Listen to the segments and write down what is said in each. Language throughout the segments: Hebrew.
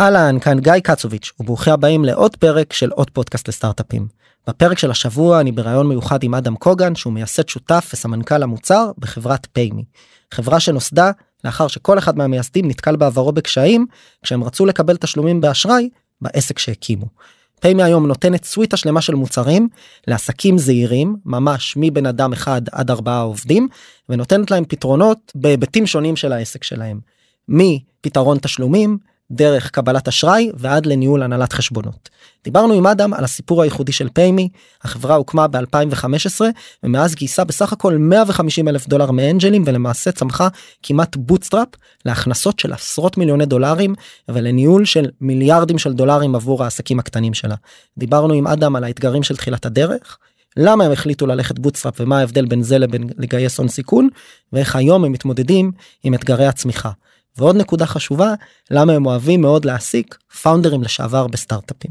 אהלן, כאן גיא קצוביץ', וברוכים הבאים לעוד פרק של עוד פודקאסט לסטארט-אפים. בפרק של השבוע אני בריאיון מיוחד עם אדם קוגן, שהוא מייסד שותף וסמנכ"ל המוצר בחברת פיימי. חברה שנוסדה לאחר שכל אחד מהמייסדים נתקל בעברו בקשיים, כשהם רצו לקבל תשלומים באשראי בעסק שהקימו. פיימי היום נותנת סוויטה שלמה של מוצרים לעסקים זעירים, ממש מבן אדם אחד עד ארבעה עובדים, ונותנת להם פתרונות בהיבטים שונים של העסק שלהם. מפתרון תשלומים, דרך קבלת אשראי ועד לניהול הנהלת חשבונות. דיברנו עם אדם על הסיפור הייחודי של פיימי, החברה הוקמה ב-2015 ומאז גייסה בסך הכל 150 אלף דולר מאנג'לים ולמעשה צמחה כמעט bootstrap להכנסות של עשרות מיליוני דולרים ולניהול של מיליארדים של דולרים עבור העסקים הקטנים שלה. דיברנו עם אדם על האתגרים של תחילת הדרך. למה הם החליטו ללכת bootstrap ומה ההבדל בין זה לבין לגייס הון סיכון ואיך היום הם מתמודדים עם אתגרי הצמיחה. ועוד נקודה חשובה למה הם אוהבים מאוד להעסיק פאונדרים לשעבר בסטארט-אפים.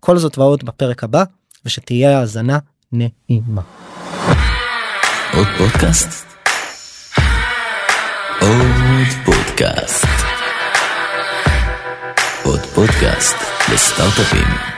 כל זאת ועוד בפרק הבא ושתהיה האזנה נעימה. עוד פודקאסט? עוד פודקאסט. עוד פודקאסט לסטארט-אפים.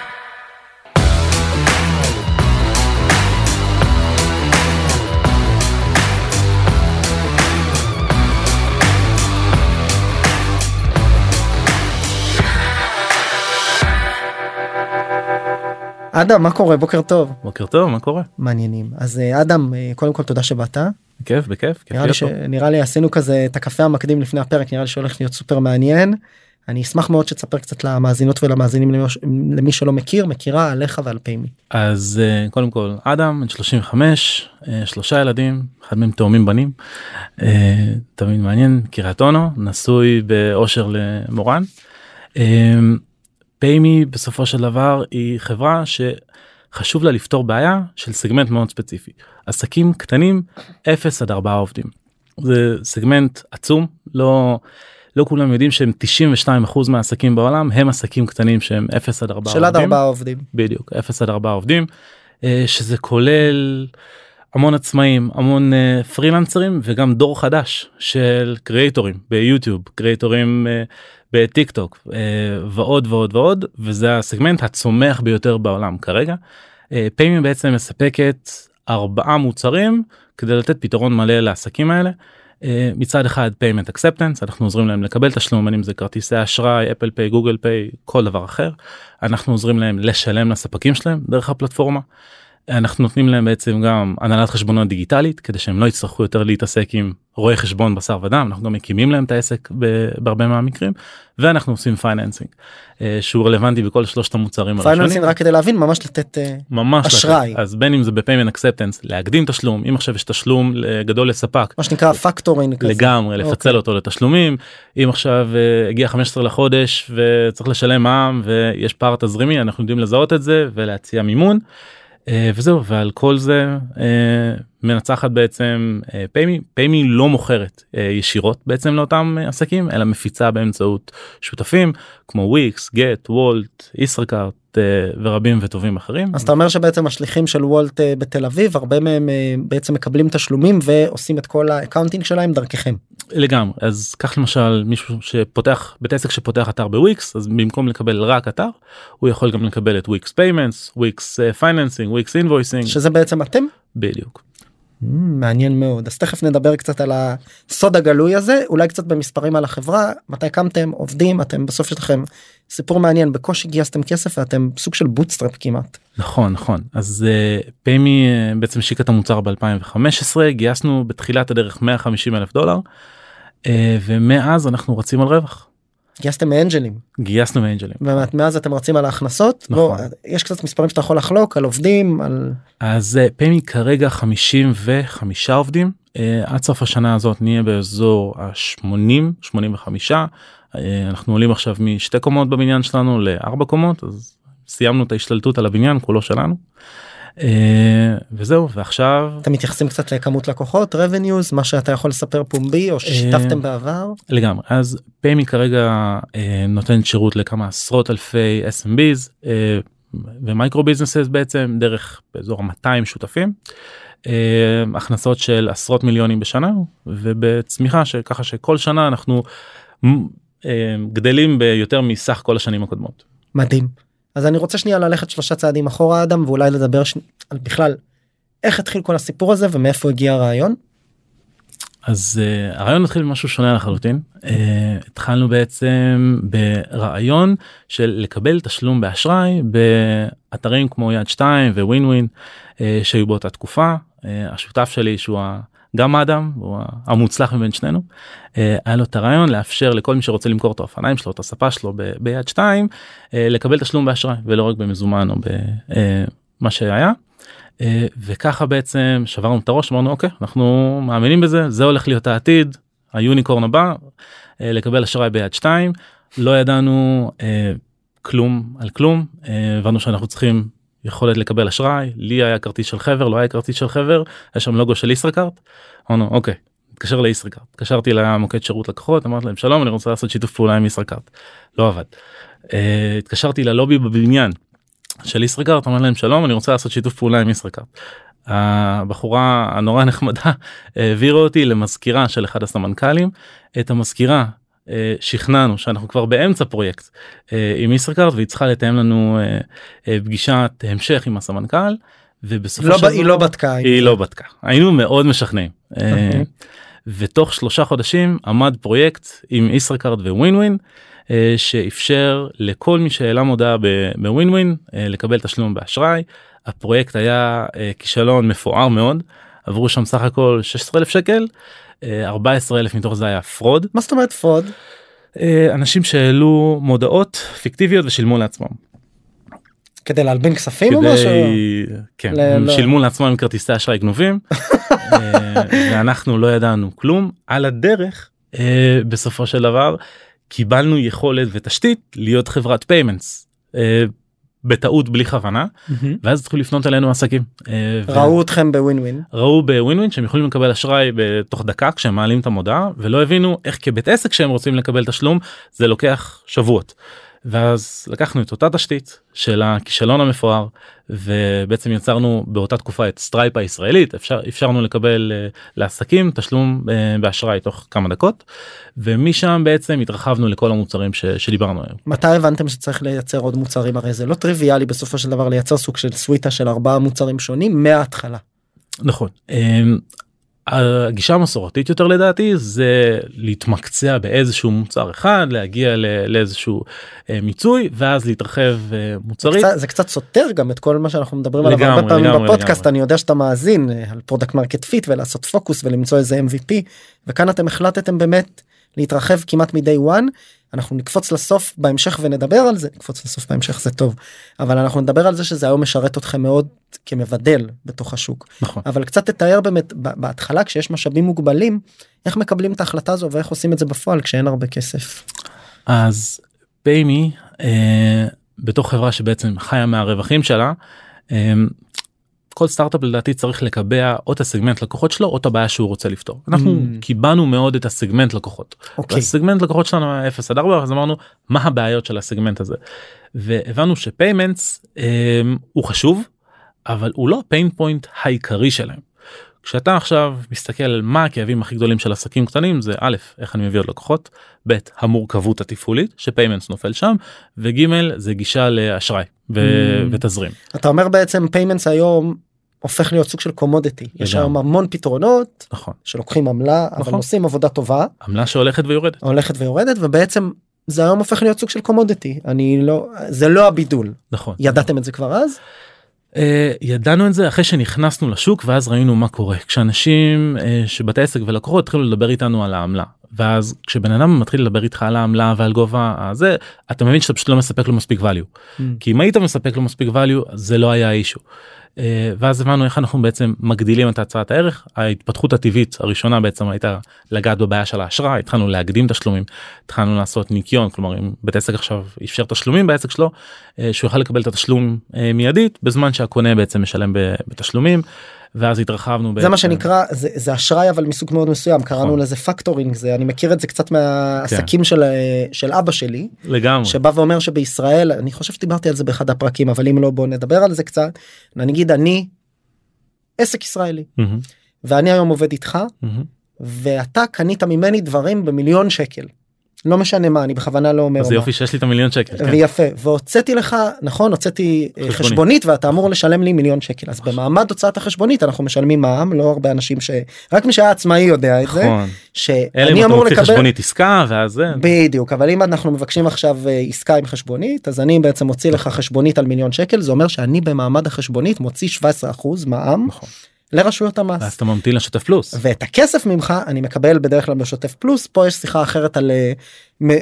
אדם מה קורה בוקר טוב בוקר טוב מה קורה מעניינים אז אה, אדם אה, קודם כל תודה שבאת. בכיף בכיף נראה לי, ש... נראה לי עשינו כזה את הקפה המקדים לפני הפרק נראה לי שהולך להיות סופר מעניין. אני אשמח מאוד שתספר קצת למאזינות ולמאזינים למי שלא מכיר מכירה עליך ועל פיימי. אז אה, קודם כל אדם בן 35 שלושה ילדים אחד מהם תאומים בנים תמיד מעניין קריית אונו נשוי באושר למורן. פיימי בסופו של דבר היא חברה שחשוב לה לפתור בעיה של סגמנט מאוד ספציפי. עסקים קטנים 0 עד 4 עובדים. זה סגמנט עצום לא לא כולם יודעים שהם 92% מהעסקים בעולם הם עסקים קטנים שהם 0 עד 4 של עד 4 עובדים. בדיוק 0 עד 4 עובדים אה, שזה כולל המון עצמאים המון uh, פרילנסרים וגם דור חדש של קריאטורים ביוטיוב קריאטורים uh, בטיק טוק אה, ועוד ועוד ועוד וזה הסגמנט הצומח ביותר בעולם כרגע. אה, פיימי בעצם מספקת ארבעה מוצרים כדי לתת פתרון מלא לעסקים האלה. אה, מצד אחד payment acceptance אנחנו עוזרים להם לקבל תשלום אם זה כרטיסי אשראי אפל פיי גוגל פיי כל דבר אחר אנחנו עוזרים להם לשלם לספקים שלהם דרך הפלטפורמה. אנחנו נותנים להם בעצם גם הנהלת חשבונות דיגיטלית כדי שהם לא יצטרכו יותר להתעסק עם רואי חשבון בשר ודם אנחנו גם מקימים להם את העסק בהרבה מהמקרים ואנחנו עושים financing אה, שהוא רלוונטי בכל שלושת המוצרים financing רק כדי להבין ממש לתת אה, ממש אשראי לתת. אז בין אם זה ב payment acceptance להקדים תשלום אם עכשיו יש תשלום גדול לספק מה שנקרא factoring לגמרי לפצל okay. אוקיי. אותו לתשלומים אם עכשיו הגיע 15 לחודש וצריך לשלם מע"מ ויש פער תזרימי אנחנו יודעים לזהות את זה ולהציע מימון. אה, וזהו ועל כל זה אה, מנצחת בעצם אה, פיימי פיימי לא מוכרת ישירות בעצם לאותם עסקים אלא מפיצה באמצעות שותפים כמו וויקס גט וולט ישראכרט ורבים וטובים אחרים. אז אתה אומר שבעצם השליחים של וולט בתל אביב הרבה מהם בעצם מקבלים תשלומים ועושים את כל ה accounting שלהם דרככם. לגמרי אז קח למשל מישהו שפותח בית עסק שפותח אתר בוויקס אז במקום לקבל רק אתר הוא יכול גם לקבל את וויקס payments וויקס financing וויקס invoicing שזה בעצם אתם בדיוק. מממ, מעניין מאוד אז תכף נדבר קצת על הסוד הגלוי הזה אולי קצת במספרים על החברה מתי קמתם עובדים אתם בסוף יש לכם סיפור מעניין בקושי גייסתם כסף ואתם סוג של bootstrap כמעט. נכון נכון אז uh, פיימי uh, בעצם השיקה את המוצר ב2015 גייסנו בתחילת הדרך 150 אלף דולר uh, ומאז אנחנו רצים על רווח. גייסתם מאנג'לים. גייסנו מאנג'לים. ומאז אתם רצים על ההכנסות. נכון. בוא, יש קצת מספרים שאתה יכול לחלוק על עובדים על. אז פיימי כרגע 55 עובדים uh, עד סוף השנה הזאת נהיה באזור ה-80 85 uh, אנחנו עולים עכשיו משתי קומות בבניין שלנו לארבע קומות אז סיימנו את ההשתלטות על הבניין כולו שלנו. אה, וזהו ועכשיו אתם מתייחסים קצת לכמות לקוחות revenues מה שאתה יכול לספר פומבי או ששיתפתם אה, בעבר לגמרי אז פיימי כרגע אה, נותן שירות לכמה עשרות אלפי SMBs ומייקרו ביזנסס בעצם דרך באזור 200 שותפים. הכנסות של עשרות מיליונים בשנה ובצמיחה שככה שכל שנה אנחנו גדלים ביותר מסך כל השנים הקודמות. מדהים. אז אני רוצה שנייה ללכת שלושה צעדים אחורה אדם ואולי לדבר ש... על בכלל איך התחיל כל הסיפור הזה ומאיפה הגיע הרעיון. אז uh, הרעיון התחיל במשהו שונה לחלוטין uh, התחלנו בעצם ברעיון של לקבל תשלום באשראי באתרים כמו יד 2 וווין ווין uh, שהיו באותה תקופה uh, השותף שלי שהוא גם האדם הוא המוצלח מבין שנינו uh, היה לו את הרעיון לאפשר לכל מי שרוצה למכור את האופניים שלו את הספה שלו ב- ביד 2 uh, לקבל תשלום באשראי ולא רק במזומן או במה שהיה. אה, וככה בעצם שברנו את הראש אמרנו אוקיי אנחנו מאמינים בזה זה הולך להיות העתיד היוניקורן הבא אה, לקבל אשראי ביד 2 לא ידענו אה, כלום על כלום אה, הבנו שאנחנו צריכים יכולת לקבל אשראי לי היה כרטיס של חבר לא היה כרטיס של חבר יש שם לוגו של ישראכרט. אמרנו אוקיי התקשר לישראכרט התקשרתי למוקד שירות לקוחות אמרתי להם שלום אני רוצה לעשות שיתוף פעולה עם ישראכרט לא עבד. אה, התקשרתי ללובי בבניין של ישראכרט אמר להם שלום אני רוצה לעשות שיתוף פעולה עם ישראכרט. הבחורה הנורא נחמדה העבירה אותי למזכירה של אחד הסמנכ"לים את המזכירה אה, שכנענו שאנחנו כבר באמצע פרויקט אה, עם ישראכרט והיא צריכה לתאם לנו אה, פגישת המשך עם הסמנכ"ל ובסופו לא של דבר היא לא בדקה היא לא בדקה היינו מאוד משכנעים אוקיי. ותוך שלושה חודשים עמד פרויקט עם ישראכרט וווין ווין אה, שאפשר לכל מי שהעלה מודעה בווין ווין אה, לקבל תשלום באשראי. הפרויקט היה אה, כישלון מפואר מאוד עברו שם סך הכל 16,000 שקל 14,000 מתוך זה היה fraud. מה זאת אומרת fraud? אנשים שהעלו מודעות פיקטיביות ושילמו לעצמם. כדי להלבין כספים או כדי... משהו? כן, ל- הם לא. שילמו לעצמם כרטיסי אשראי גנובים אה, ואנחנו לא ידענו כלום. על הדרך אה, בסופו של דבר קיבלנו יכולת ותשתית להיות חברת payments בטעות בלי כוונה מהמם. ואז התחילו לפנות אלינו עסקים אה, ו- ראו אתכם בווין ווין ראו בווין ווין שהם יכולים לקבל אשראי בתוך דקה כשהם מעלים את המודעה ולא הבינו איך כבית עסק שהם רוצים לקבל תשלום זה לוקח שבועות. ואז לקחנו את אותה תשתית של הכישלון המפואר ובעצם יצרנו באותה תקופה את סטרייפ הישראלית אפשר אפשרנו לקבל uh, לעסקים תשלום uh, באשראי תוך כמה דקות ומשם בעצם התרחבנו לכל המוצרים ש, שדיברנו היום. מתי הבנתם שצריך לייצר עוד מוצרים הרי זה לא טריוויאלי בסופו של דבר לייצר סוג של סוויטה של ארבעה מוצרים שונים מההתחלה. נכון. הגישה המסורתית יותר לדעתי זה להתמקצע באיזשהו מוצר אחד להגיע לאיזשהו אה, מיצוי ואז להתרחב אה, מוצרית. קצת, זה קצת סותר גם את כל מה שאנחנו מדברים עליו הרבה פעמים לגמרי, בפודקאסט לגמרי. אני יודע שאתה מאזין אה, על product market fit ולעשות פוקוס ולמצוא איזה MVP וכאן אתם החלטתם באמת להתרחב כמעט מ-day one אנחנו נקפוץ לסוף בהמשך ונדבר על זה נקפוץ לסוף בהמשך זה טוב אבל אנחנו נדבר על זה שזה היום משרת אתכם מאוד כמבדל בתוך השוק נכון. אבל קצת תתאר באמת בהתחלה כשיש משאבים מוגבלים איך מקבלים את ההחלטה הזו ואיך עושים את זה בפועל כשאין הרבה כסף. אז פיימי אה, בתור חברה שבעצם חיה מהרווחים שלה. אה, כל סטארט-אפ לדעתי צריך לקבע או את הסגמנט לקוחות שלו או את הבעיה שהוא רוצה לפתור. אנחנו Mm. קיבענו מאוד את הסגמנט לקוחות. אוקיי. הסגמנט לקוחות שלנו היה 0 עד 4 אז אמרנו מה הבעיות של הסגמנט הזה. והבנו ש payments אה, הוא חשוב אבל הוא לא ה pain point העיקרי שלהם. כשאתה עכשיו מסתכל על מה הכאבים הכי גדולים של עסקים קטנים זה א' איך אני מביא עוד לקוחות ב' המורכבות התפעולית ש payments נופל שם וג' זה גישה לאשראי ו- Mm. ותזרים. אתה אומר בעצם payments היום הופך להיות סוג של commodity יש. היום המון פתרונות נכון. שלוקחים עמלה אבל נכון. עושים עבודה טובה. עמלה שהולכת ויורדת. הולכת ויורדת ובעצם זה היום הופך להיות סוג של commodity אני לא זה לא הבידול. נכון. ידעתם את זה כבר אז? Uh, ידענו את זה אחרי שנכנסנו לשוק ואז ראינו מה קורה. כשאנשים uh, שבתי עסק ולקוחות התחילו לדבר איתנו על העמלה ואז כשבן אדם מתחיל לדבר איתך על העמלה ועל גובה הזה אתה מבין שאתה פשוט לא מספק לו מספיק value. כי אם היית מספק לו מספיק value זה לא היה אישו. Uh, ואז הבנו איך אנחנו בעצם מגדילים את הצעת הערך. ההתפתחות הטבעית הראשונה בעצם הייתה לגעת בבעיה של האשראי התחלנו להקדים תשלומים התחלנו לעשות ניקיון כלומר אם בית עסק עכשיו אפשר תשלומים בעסק שלו אה, שהוא יוכל לקבל את התשלום אה, מיידית בזמן שהקונה בעצם משלם בתשלומים ואז התרחבנו זה בעצם. מה שנקרא זה, זה אשראי אבל מסוג מאוד מסוים קראנו נכון. לזה פקטורינג זה אני מכיר את זה קצת מהעסקים של אה, של אבא שלי לגמרי שבא ואומר שבישראל אני חושב שדיברתי על זה באחד הפרקים אבל אם לא בוא נדבר על זה קצת נגיד אני עסק ישראלי מהמם, ואני היום עובד איתך מהמם. ואתה קנית ממני דברים במיליון שקל. לא משנה מה אני בכוונה לא אומר אז מה. יופי שיש לי את המיליון שקל. כן. ויפה והוצאתי לך נכון הוצאתי אה, חשבונית. חשבונית ואתה אמור לשלם לי מיליון שקל אז במעמד הוצאת החשבונית אנחנו משלמים מע"מ לא הרבה אנשים שרק מי שהיה עצמאי יודע את זה נכון. שאני אמור לקבל חשבונית עסקה ואז זה. בדיוק אבל אם אנחנו מבקשים עכשיו אה, עסקה עם חשבונית אז אני בעצם מוציא לך חשבונית על מיליון שקל זה אומר שאני במעמד החשבונית מוציא 17% מע"מ נכון. לרשויות המס. ואז אתה ממתין לשוטף פלוס. ואת הכסף ממך אני מקבל בדרך כלל בשוטף פלוס פה יש שיחה אחרת על אה,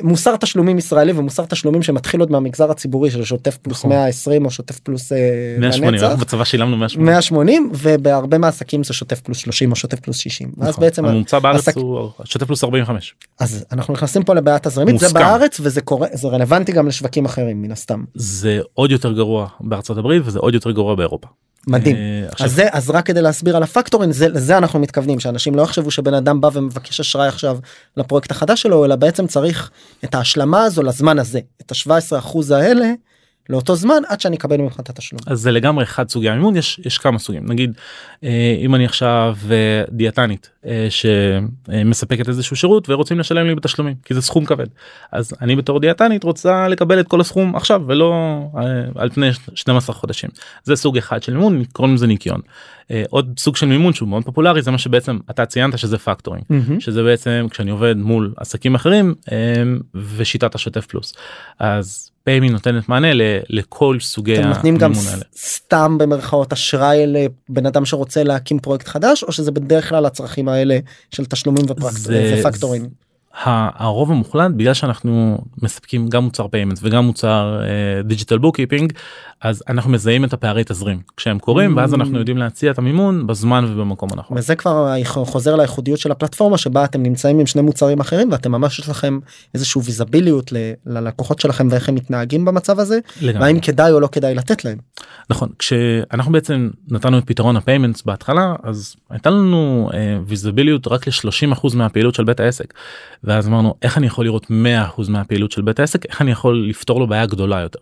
מוסר תשלומים ישראלי ומוסר תשלומים שמתחיל עוד מהמגזר הציבורי של שוטף פלוס נכון. 120 או שוטף פלוס אה, 180 לנצח. אנחנו בצבא שילמנו 180. 180 ובהרבה מהעסקים זה שוטף פלוס 30 או שוטף פלוס 60 ואז נכון. בעצם הממוצע בארץ הוא שוטף פלוס 45. אז אנחנו נכנסים פה לבעיה תזרימית זה. בארץ וזה קורה זה רלוונטי גם לשווקים אחרים מן הסתם זה עוד יותר גרוע בארצות הברית וזה עוד יותר גרוע באירופה. מדהים. אה, עכשיו, אז זה אז רק כדי להסביר על הפקטורים זה לזה אנחנו מתכוונים שאנשים לא יחשבו שבן אדם בא ומבקש אשראי עכשיו לפרויקט החדש שלו אלא בעצם צריך את ההשלמה הזו לזמן הזה את ה-17 אחוז האלה לאותו זמן עד שאני אקבל ממך את התשלום. אז זה לגמרי אחד סוגי המימון יש יש כמה סוגים נגיד אה, אם אני עכשיו אה, דיאטנית אה, שמספקת איזשהו שירות ורוצים לשלם לי בתשלומים כי זה סכום כבד אז אני בתור דיאטנית רוצה לקבל את כל הסכום עכשיו ולא על פני 12 חודשים זה סוג אחד של מימון קוראים לזה ניקיון. עוד סוג של מימון שהוא מאוד פופולרי זה מה שבעצם אתה ציינת שזה פקטורינג מהמם. שזה בעצם כשאני עובד מול עסקים אחרים ושיטת השוטף פלוס אז פיימי נותנת מענה ל- לכל סוגי אתם נותנים גם המימון האלה. סתם במרכאות אשראי לבן אדם שרוצה להקים פרויקט חדש או שזה בדרך כלל הצרכים האלה של תשלומים ופקט- זה- ופקטורינג. הרוב המוחלט בגלל שאנחנו מספקים גם מוצר payment וגם מוצר digital bookkeeping אז אנחנו מזהים את הפערי תזרים כשהם קורים ואז Mm. אנחנו יודעים להציע את המימון בזמן ובמקום הנכון. וזה כבר חוזר לייחודיות של הפלטפורמה שבה אתם נמצאים עם שני מוצרים אחרים ואתם ממש יש לכם איזשהו visibility ללקוחות שלכם ואיך הם מתנהגים במצב הזה לגמרי. והאם כדאי או לא כדאי לתת להם. נכון כשאנחנו בעצם נתנו את פתרון ה payments בהתחלה אז הייתה לנו visibility רק ל-30% מהפעילות של בית העסק ואז אמרנו איך אני יכול לראות 100% מהפעילות של בית העסק איך אני יכול לפתור לו בעיה גדולה יותר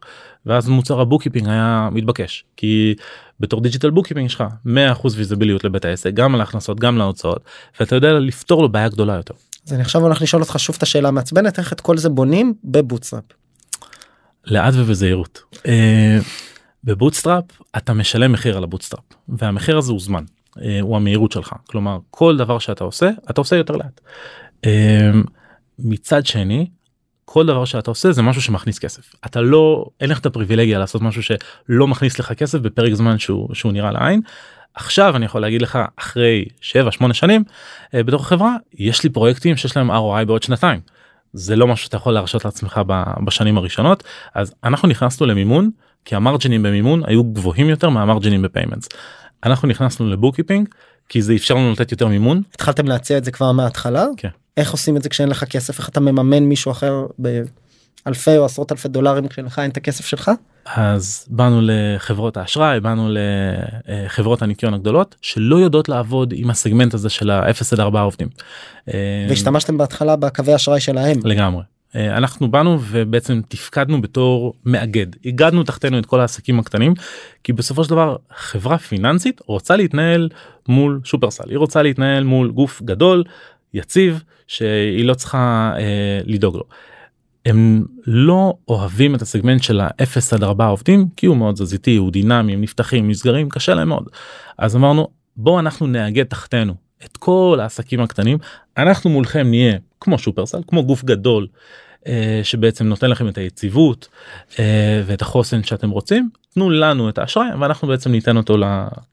ואז מוצר ה bookkeeping היה מתבקש כי בתור digital bookkeeping יש לך 100% visibility לבית העסק גם על ההכנסות גם להוצאות ואתה יודע לפתור לו בעיה גדולה יותר. אז אני עכשיו הולך לשאול אותך שוב את השאלה המעצבנת איך את כל זה בונים בבוטסטראפ. לאט ובזהירות. אה, ב bootstrap אתה משלם מחיר על ה bootstrap והמחיר הזה הוא זמן אה, הוא המהירות שלך כלומר כל דבר שאתה עושה אתה עושה יותר לאט. אה, מצד שני כל דבר שאתה עושה זה משהו שמכניס כסף אתה לא אין לך את הפריבילגיה לעשות משהו שלא מכניס לך כסף בפרק זמן שהוא שהוא נראה לעין. עכשיו אני יכול להגיד לך אחרי 7-8 שנים אה, בתוך החברה יש לי פרויקטים שיש להם ROI בעוד שנתיים. זה לא משהו שאתה יכול להרשות לעצמך בשנים הראשונות אז אנחנו נכנסנו למימון כי ה margin-ים במימון היו גבוהים יותר מה margin-ים ב payments. אנחנו נכנסנו ל bookkeeping כי זה אפשר לנו לתת יותר מימון התחלתם להציע את זה כבר מההתחלה? כן. איך עושים את זה כשאין לך כסף איך אתה מממן מישהו אחר באלפי או עשרות אלפי דולרים כשלך אין את הכסף שלך? אז באנו לחברות האשראי באנו לחברות הניקיון הגדולות שלא יודעות לעבוד עם הסגמנט הזה של ה-0 עד 4 עובדים. אה, והשתמשתם בהתחלה בקווי אשראי שלהם. לגמרי. אה, אנחנו באנו ובעצם תפקדנו בתור מאגד הגדנו תחתנו את כל העסקים הקטנים כי בסופו של דבר חברה פיננסית רוצה להתנהל מול שופרסל היא רוצה להתנהל מול גוף גדול יציב שהיא לא צריכה אה, לדאוג לו. הם לא אוהבים את הסגמנט של ה-0 עד 4 עובדים כי הוא מאוד תזזיתי הוא דינמי הם נפתחים נסגרים קשה להם מאוד אז אמרנו בואו אנחנו נאגד תחתנו את כל העסקים הקטנים אנחנו מולכם נהיה כמו שופרסל כמו גוף גדול אה, שבעצם נותן לכם את היציבות אה, ואת החוסן שאתם רוצים תנו לנו את האשראי ואנחנו בעצם ניתן אותו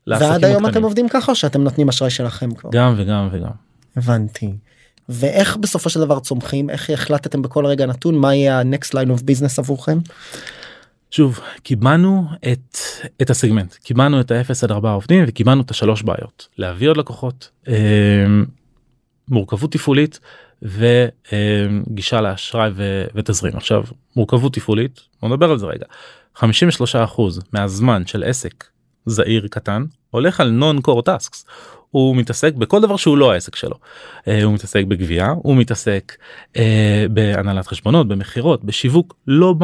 לעסקים ועד היום אתם הקטנים. עובדים ככה או שאתם נותנים אשראי שלכם כבר? גם וגם וגם. הבנתי. ואיך בסופו של דבר צומחים? איך החלטתם בכל רגע נתון מה יהיה ה-next line of business עבורכם? שוב קיבלנו את את הסגמנט. קיבלנו את ה-0 עד 4 עובדים וקיבלנו את השלוש בעיות. להביא עוד לקוחות אה, מורכבות תפעולית וגישה לאשראי ו- ותזרים. עכשיו מורכבות תפעולית בוא נדבר על זה רגע. 53% מהזמן של עסק זעיר קטן הולך על נון קור טאסקס. הוא מתעסק בכל דבר שהוא לא העסק שלו. אה, הוא מתעסק בגבייה הוא מתעסק אה, בהנהלת חשבונות במכירות בשיווק לא ב...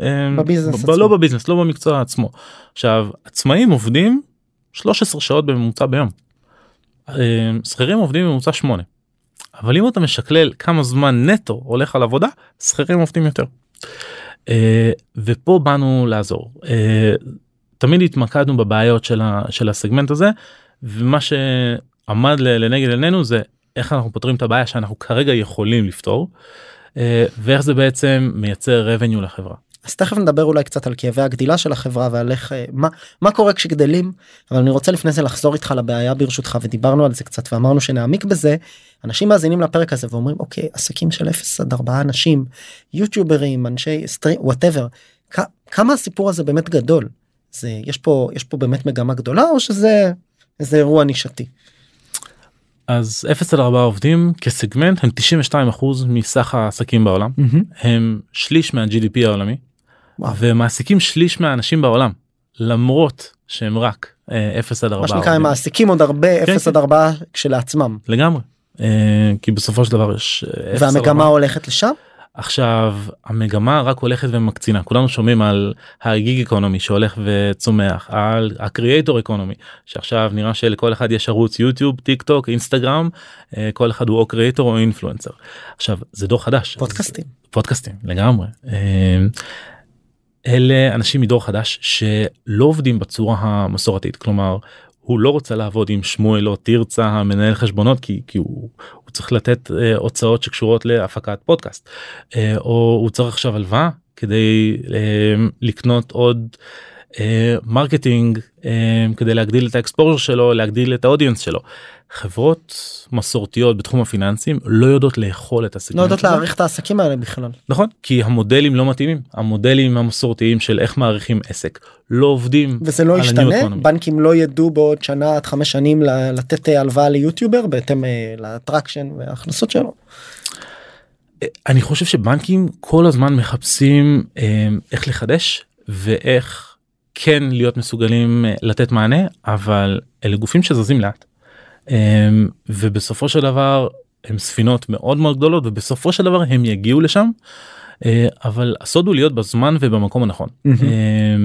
אה, בביזנס ב- עצמו. לא בביזנס לא במקצוע עצמו. עכשיו עצמאים עובדים 13 שעות בממוצע ביום. אה, שכירים עובדים בממוצע 8. אבל אם אתה משקלל כמה זמן נטו הולך על עבודה שכירים עובדים יותר. אה, ופה באנו לעזור אה, תמיד התמקדנו בבעיות של, ה, של הסגמנט הזה ומה שעמד לנגד עינינו זה איך אנחנו פותרים את הבעיה שאנחנו כרגע יכולים לפתור אה, ואיך זה בעצם מייצר revenue לחברה. אז תכף נדבר אולי קצת על כאבי הגדילה של החברה ועל איך אה, מה מה קורה כשגדלים אבל אני רוצה לפני זה לחזור איתך לבעיה ברשותך ודיברנו על זה קצת ואמרנו שנעמיק בזה. אנשים מאזינים לפרק הזה ואומרים אוקיי עסקים של 0 עד 4 אנשים יוטיוברים אנשי stream whatever כמה הסיפור הזה באמת גדול זה יש פה יש פה באמת מגמה גדולה או שזה איזה אירוע נישתי. אז 0 עד 4 עובדים כסגמנט הם 92 אחוז מסך העסקים בעולם Mm-hmm. הם שליש מה-GDP העולמי וואו. ומעסיקים שליש מהאנשים בעולם למרות שהם רק אה, 0 עד 4 מה שנקרא הם. מעסיקים עוד הרבה 0 כן. עד 4 כשלעצמם לגמרי אה, כי בסופו של דבר יש אה, 0 עד והמגמה 4. הולכת לשם עכשיו המגמה רק הולכת ומקצינה. כולנו שומעים על ה gig economy שהולך וצומח על ה creator economy שעכשיו נראה שלכל אחד יש ערוץ יוטיוב טיק טוק אינסטגרם כל אחד הוא או creator או influencer עכשיו זה דור חדש. פודקאסטים. פודקאסטים לגמרי. אה, אלה אנשים מדור חדש שלא עובדים בצורה המסורתית. כלומר הוא לא רוצה לעבוד עם שמואל או תרצה המנהל חשבונות כי, כי הוא, הוא צריך לתת אה, הוצאות שקשורות להפקת פודקאסט. אה, או הוא צריך עכשיו הלוואה כדי אה, לקנות עוד אה, marketing אה, כדי להגדיל את ה exposure שלו להגדיל את ה audience שלו. חברות מסורתיות בתחום הפיננסים לא יודעות לאכול את הסגנון לא יודעות להעריך את העסקים האלה בכלל. נכון כי המודלים לא מתאימים המודלים המסורתיים של איך מעריכים עסק לא עובדים וזה לא ישתנה. בנקים לא ידעו בעוד שנה עד חמש שנים לתת אה, הלוואה ליוטיובר בהתאם לאטרקשן וההכנסות שלו. אני חושב שבנקים כל הזמן מחפשים איך לחדש ואיך כן להיות מסוגלים אה, לתת מענה אבל אלה גופים שזזים לאט. אה, ובסופו של דבר הם ספינות מאוד מאוד גדולות ובסופו של דבר הם יגיעו לשם. אה, אבל הסוד הוא להיות בזמן ובמקום הנכון. אה,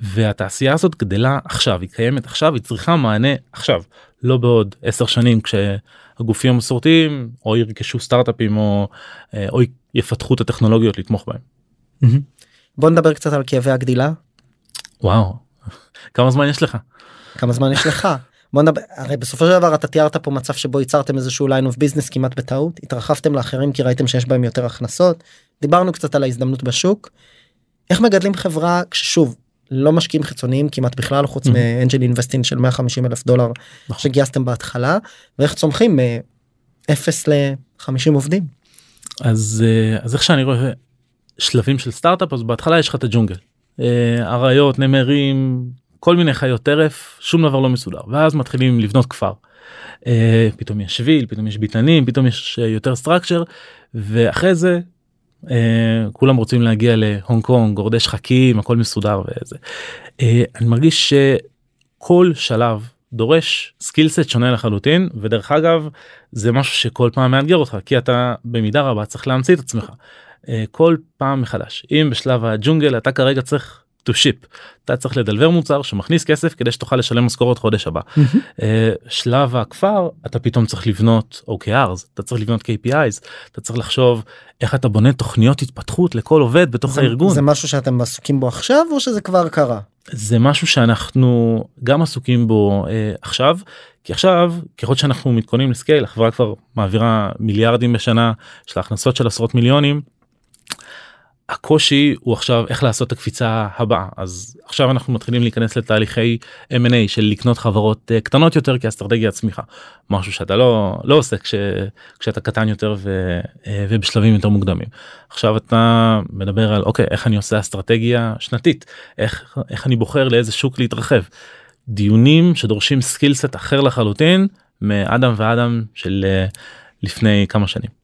והתעשייה הזאת גדלה עכשיו היא קיימת עכשיו היא צריכה מענה עכשיו לא בעוד עשר שנים כשהגופים המסורתיים או ירכשו סטארט-אפים או, אה, או יפתחו את הטכנולוגיות לתמוך בהם. בוא נדבר קצת על כאבי הגדילה וואו כמה זמן יש לך כמה זמן יש לך. בוא נדבר הרי בסופו של דבר אתה תיארת פה מצב שבו ייצרתם איזשהו line of business כמעט בטעות התרחבתם לאחרים כי ראיתם שיש בהם יותר הכנסות דיברנו קצת על ההזדמנות בשוק. איך מגדלים חברה כששוב לא משקיעים חיצוניים כמעט בכלל חוץ. מאנג'ל אינבסטין של 150 אלף דולר נכון. שגייסתם בהתחלה ואיך צומחים מ-0 ל-50 עובדים. אז אה, אז איך שאני רואה שלבים של סטארט-אפ אז בהתחלה יש לך את הג'ונגל אריות נמרים כל מיני חיות טרף שום דבר לא מסודר ואז מתחילים לבנות כפר. אה, פתאום יש שביל פתאום יש ביתנים פתאום יש אה, יותר structure ואחרי זה אה, כולם רוצים להגיע להונג קונג גורדי שחקים הכל מסודר וזה. אה, אני מרגיש שכל שלב דורש skill set שונה לחלוטין ודרך אגב זה משהו שכל פעם מאתגר אותך כי אתה במידה רבה צריך להמציא את עצמך אה, כל פעם מחדש אם בשלב הג'ונגל אתה כרגע צריך to ship אתה צריך לדלבר מוצר שמכניס כסף כדי שתוכל לשלם משכורת חודש הבא. אה, שלב הכפר אתה פתאום צריך לבנות OKRs אתה צריך לבנות KPIs אתה צריך לחשוב איך אתה בונה תוכניות התפתחות לכל עובד בתוך זה, הארגון זה משהו שאתם עסוקים בו עכשיו או שזה כבר קרה? זה משהו שאנחנו גם עסוקים בו אה, עכשיו כי עכשיו ככל שאנחנו מתכוננים לסקייל החברה כבר מעבירה מיליארדים בשנה יש לה הכנסות של עשרות מיליונים. הקושי הוא עכשיו איך לעשות את הקפיצה הבאה. אז עכשיו אנחנו מתחילים להיכנס לתהליכי M&A של לקנות חברות אה, קטנות יותר כאסטרטגיה צמיחה. משהו שאתה לא לא עושה כש, כשאתה קטן יותר ו, אה, ובשלבים יותר מוקדמים. עכשיו אתה מדבר על אוקיי איך אני עושה אסטרטגיה שנתית? איך איך אני בוחר לאיזה שוק להתרחב? דיונים שדורשים סקילסט אחר לחלוטין מאדם ואדם של אה, לפני כמה שנים.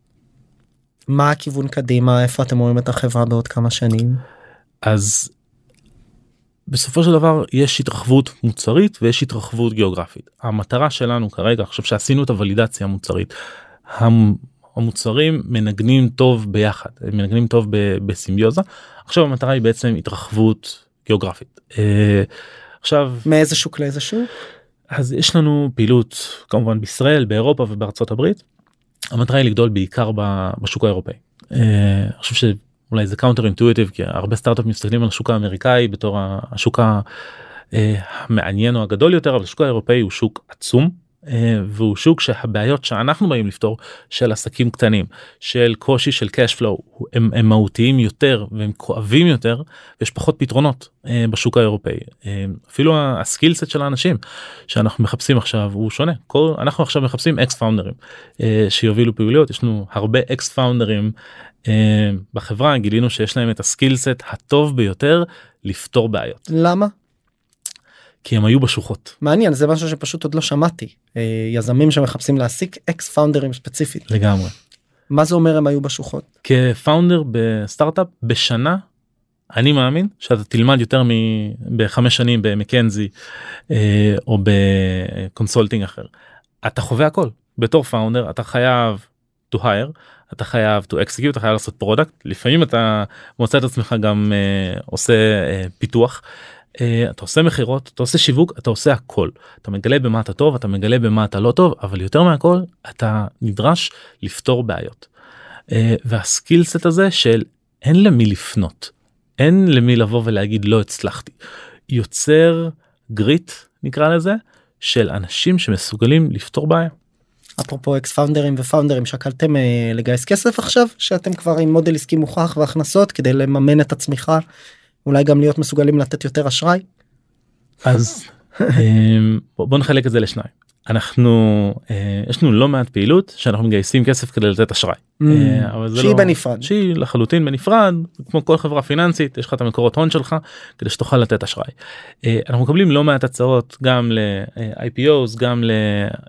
מה הכיוון קדימה איפה אתם רואים את החברה בעוד כמה שנים? אז בסופו של דבר יש התרחבות מוצרית ויש התרחבות גיאוגרפית. המטרה שלנו כרגע עכשיו שעשינו את הוולידציה המוצרית. המ- המוצרים מנגנים טוב ביחד הם מנגנים טוב ב- בסימביוזה עכשיו המטרה היא בעצם התרחבות גיאוגרפית. אה, עכשיו מאיזה שוק לאיזה שוק? אז יש לנו פעילות כמובן בישראל באירופה ובארצות הברית. המטרה היא לגדול בעיקר בשוק האירופאי. אה, אני חושב שאולי זה counterintuitive כי הרבה סטארט-אפים מסתכלים על השוק האמריקאי בתור השוק אה, המעניין או הגדול יותר אבל השוק האירופאי הוא שוק עצום. אה, והוא שוק שהבעיות שאנחנו באים לפתור של עסקים קטנים של קושי של cash flow הם, הם מהותיים יותר והם כואבים יותר ויש פחות פתרונות אה, בשוק האירופאי. אה, אפילו ה skill set של האנשים שאנחנו מחפשים עכשיו הוא שונה. כל אנחנו עכשיו מחפשים אקס פאונדרים שיובילו פעילויות. יש לנו הרבה אקס פאונדרים בחברה. גילינו שיש להם את ה skill set הטוב ביותר לפתור בעיות. למה? כי הם היו בשוחות מעניין זה משהו שפשוט עוד לא שמעתי אה, יזמים שמחפשים להעסיק אקס פאונדרים ספציפית לגמרי. מה זה אומר הם היו בשוחות כ founder בסטארט-אפ בשנה אני מאמין שאתה תלמד יותר בחמש שנים במקנזי אה, או ב consulting אחר. אתה חווה הכל בתור founder אתה חייב to hire אתה חייב to execute אתה חייב לעשות product לפעמים אתה מוצא את עצמך גם uh, עושה uh, פיתוח. Uh, אתה עושה מכירות אתה עושה שיווק אתה עושה הכל אתה מגלה במה אתה טוב אתה מגלה במה אתה לא טוב אבל יותר מהכל אתה נדרש לפתור בעיות. Uh, והסקילסט הזה של אין למי לפנות אין למי לבוא ולהגיד לא הצלחתי יוצר גריט נקרא לזה של אנשים שמסוגלים לפתור בעיה. אפרופו אקס פאונדרים ופאונדרים שקלתם אה, לגייס כסף עכשיו שאתם כבר עם מודל עסקי מוכח והכנסות כדי לממן את הצמיחה אולי גם להיות מסוגלים לתת יותר אשראי. אז אמ, בוא נחלק את זה לשניים אנחנו אה, יש לנו לא מעט פעילות שאנחנו מגייסים כסף כדי לתת אשראי. אה, Mm. שהיא לא- בנפרד. שהיא לחלוטין בנפרד כמו כל חברה פיננסית יש לך את המקורות הון שלך כדי שתוכל לתת אשראי. אה, אנחנו מקבלים לא מעט הצעות גם ל-IPOs גם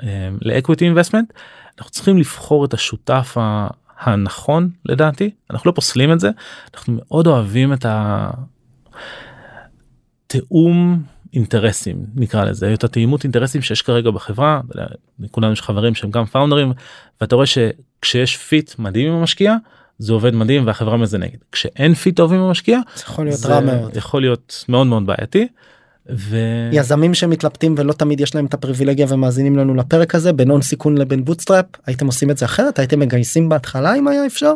אה, ל-equity investment אנחנו צריכים לבחור את השותף ה- הנכון לדעתי אנחנו לא פוסלים את זה אנחנו מאוד אוהבים את התיאום אינטרסים נקרא לזה את התאימות אינטרסים שיש כרגע בחברה לכולנו יש חברים שהם גם פאונדרים ואתה רואה שכשיש fit מדהים עם המשקיע זה עובד מדהים והחברה מזנקת כשאין fit טוב עם המשקיע זה יכול להיות זה רע מאוד. יכול להיות מאוד מאוד בעייתי. ו... יזמים שמתלבטים ולא תמיד יש להם את הפריבילגיה ומאזינים לנו לפרק הזה בין הון סיכון לבין bootstrap הייתם עושים את זה אחרת הייתם מגייסים בהתחלה אם היה אפשר.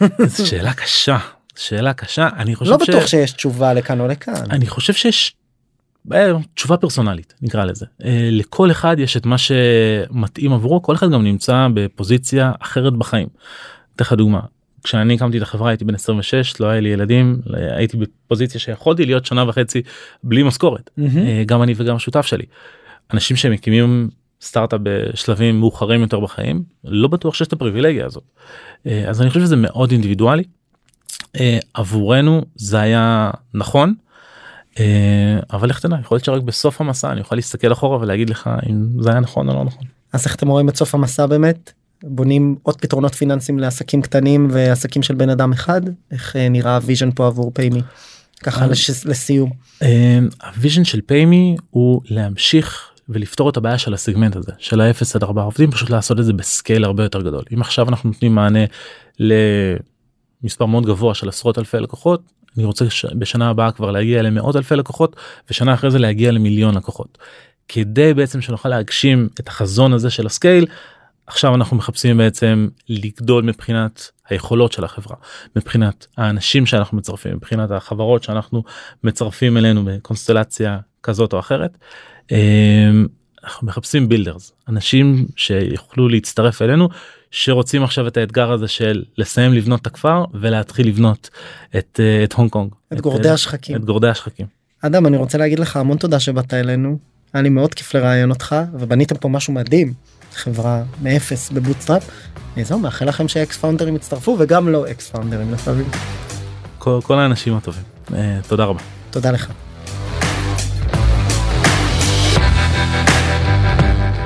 זו שאלה קשה שאלה קשה אני חושב לא בטוח שיש תשובה לכאן או לכאן. אני חושב שיש אה, תשובה פרסונלית נקרא לזה אה, לכל אחד יש את מה שמתאים עבורו כל אחד גם נמצא בפוזיציה אחרת בחיים. אתן לך דוגמה כשאני הקמתי את החברה הייתי בן 26 לא היה לי ילדים הייתי בפוזיציה שיכולתי להיות שנה וחצי בלי משכורת. אה, גם אני וגם השותף שלי. אנשים שמקימים סטארט-אפ בשלבים מאוחרים יותר בחיים לא בטוח שיש את הפריבילגיה הזאת. אז אני חושב שזה מאוד אינדיבידואלי. אה, עבורנו זה היה נכון. אה, אבל איך תדע יכול להיות שרק בסוף המסע אני יכול להסתכל אחורה ולהגיד לך אם זה היה נכון או לא נכון. אז איך אתם רואים את סוף המסע באמת? בונים עוד פתרונות פיננסיים לעסקים קטנים ועסקים של בן אדם אחד? איך אה, נראה ה vision פה עבור פיימי? ככה. לש- לסיום. אה, ה vision של פיימי הוא להמשיך ולפתור את הבעיה של הסגמנט הזה של האפס עד ארבעה עובדים פשוט לעשות את זה ב scale הרבה יותר גדול אם עכשיו אנחנו נותנים מענה למספר מאוד גבוה של עשרות אלפי לקוחות אני רוצה בשנה הבאה כבר להגיע למאות אלפי לקוחות ושנה אחרי זה להגיע למיליון לקוחות. כדי בעצם שנוכל להגשים את החזון הזה של ה scale עכשיו אנחנו מחפשים בעצם לגדול מבחינת היכולות של החברה מבחינת האנשים שאנחנו מצרפים מבחינת החברות שאנחנו מצרפים אלינו בקונסטלציה כזאת או אחרת. אמ, אנחנו מחפשים builders אנשים שיוכלו להצטרף אלינו שרוצים עכשיו את האתגר הזה של לסיים לבנות את הכפר ולהתחיל לבנות את, אה, את הונג קונג. את גורדי השחקים. את גורדי השחקים. אדם אני רוצה להגיד לך המון תודה שבאת אלינו. היה לי מאוד כיף לראיין אותך ובניתם פה משהו מדהים. חברה מאפס ב bootstrap. אה, זהו מאחל לכם שאקס פאונדרים יצטרפו וגם לא אקס פאונדרים לפעמים. כל, כל האנשים הטובים. אה, תודה רבה. תודה לך.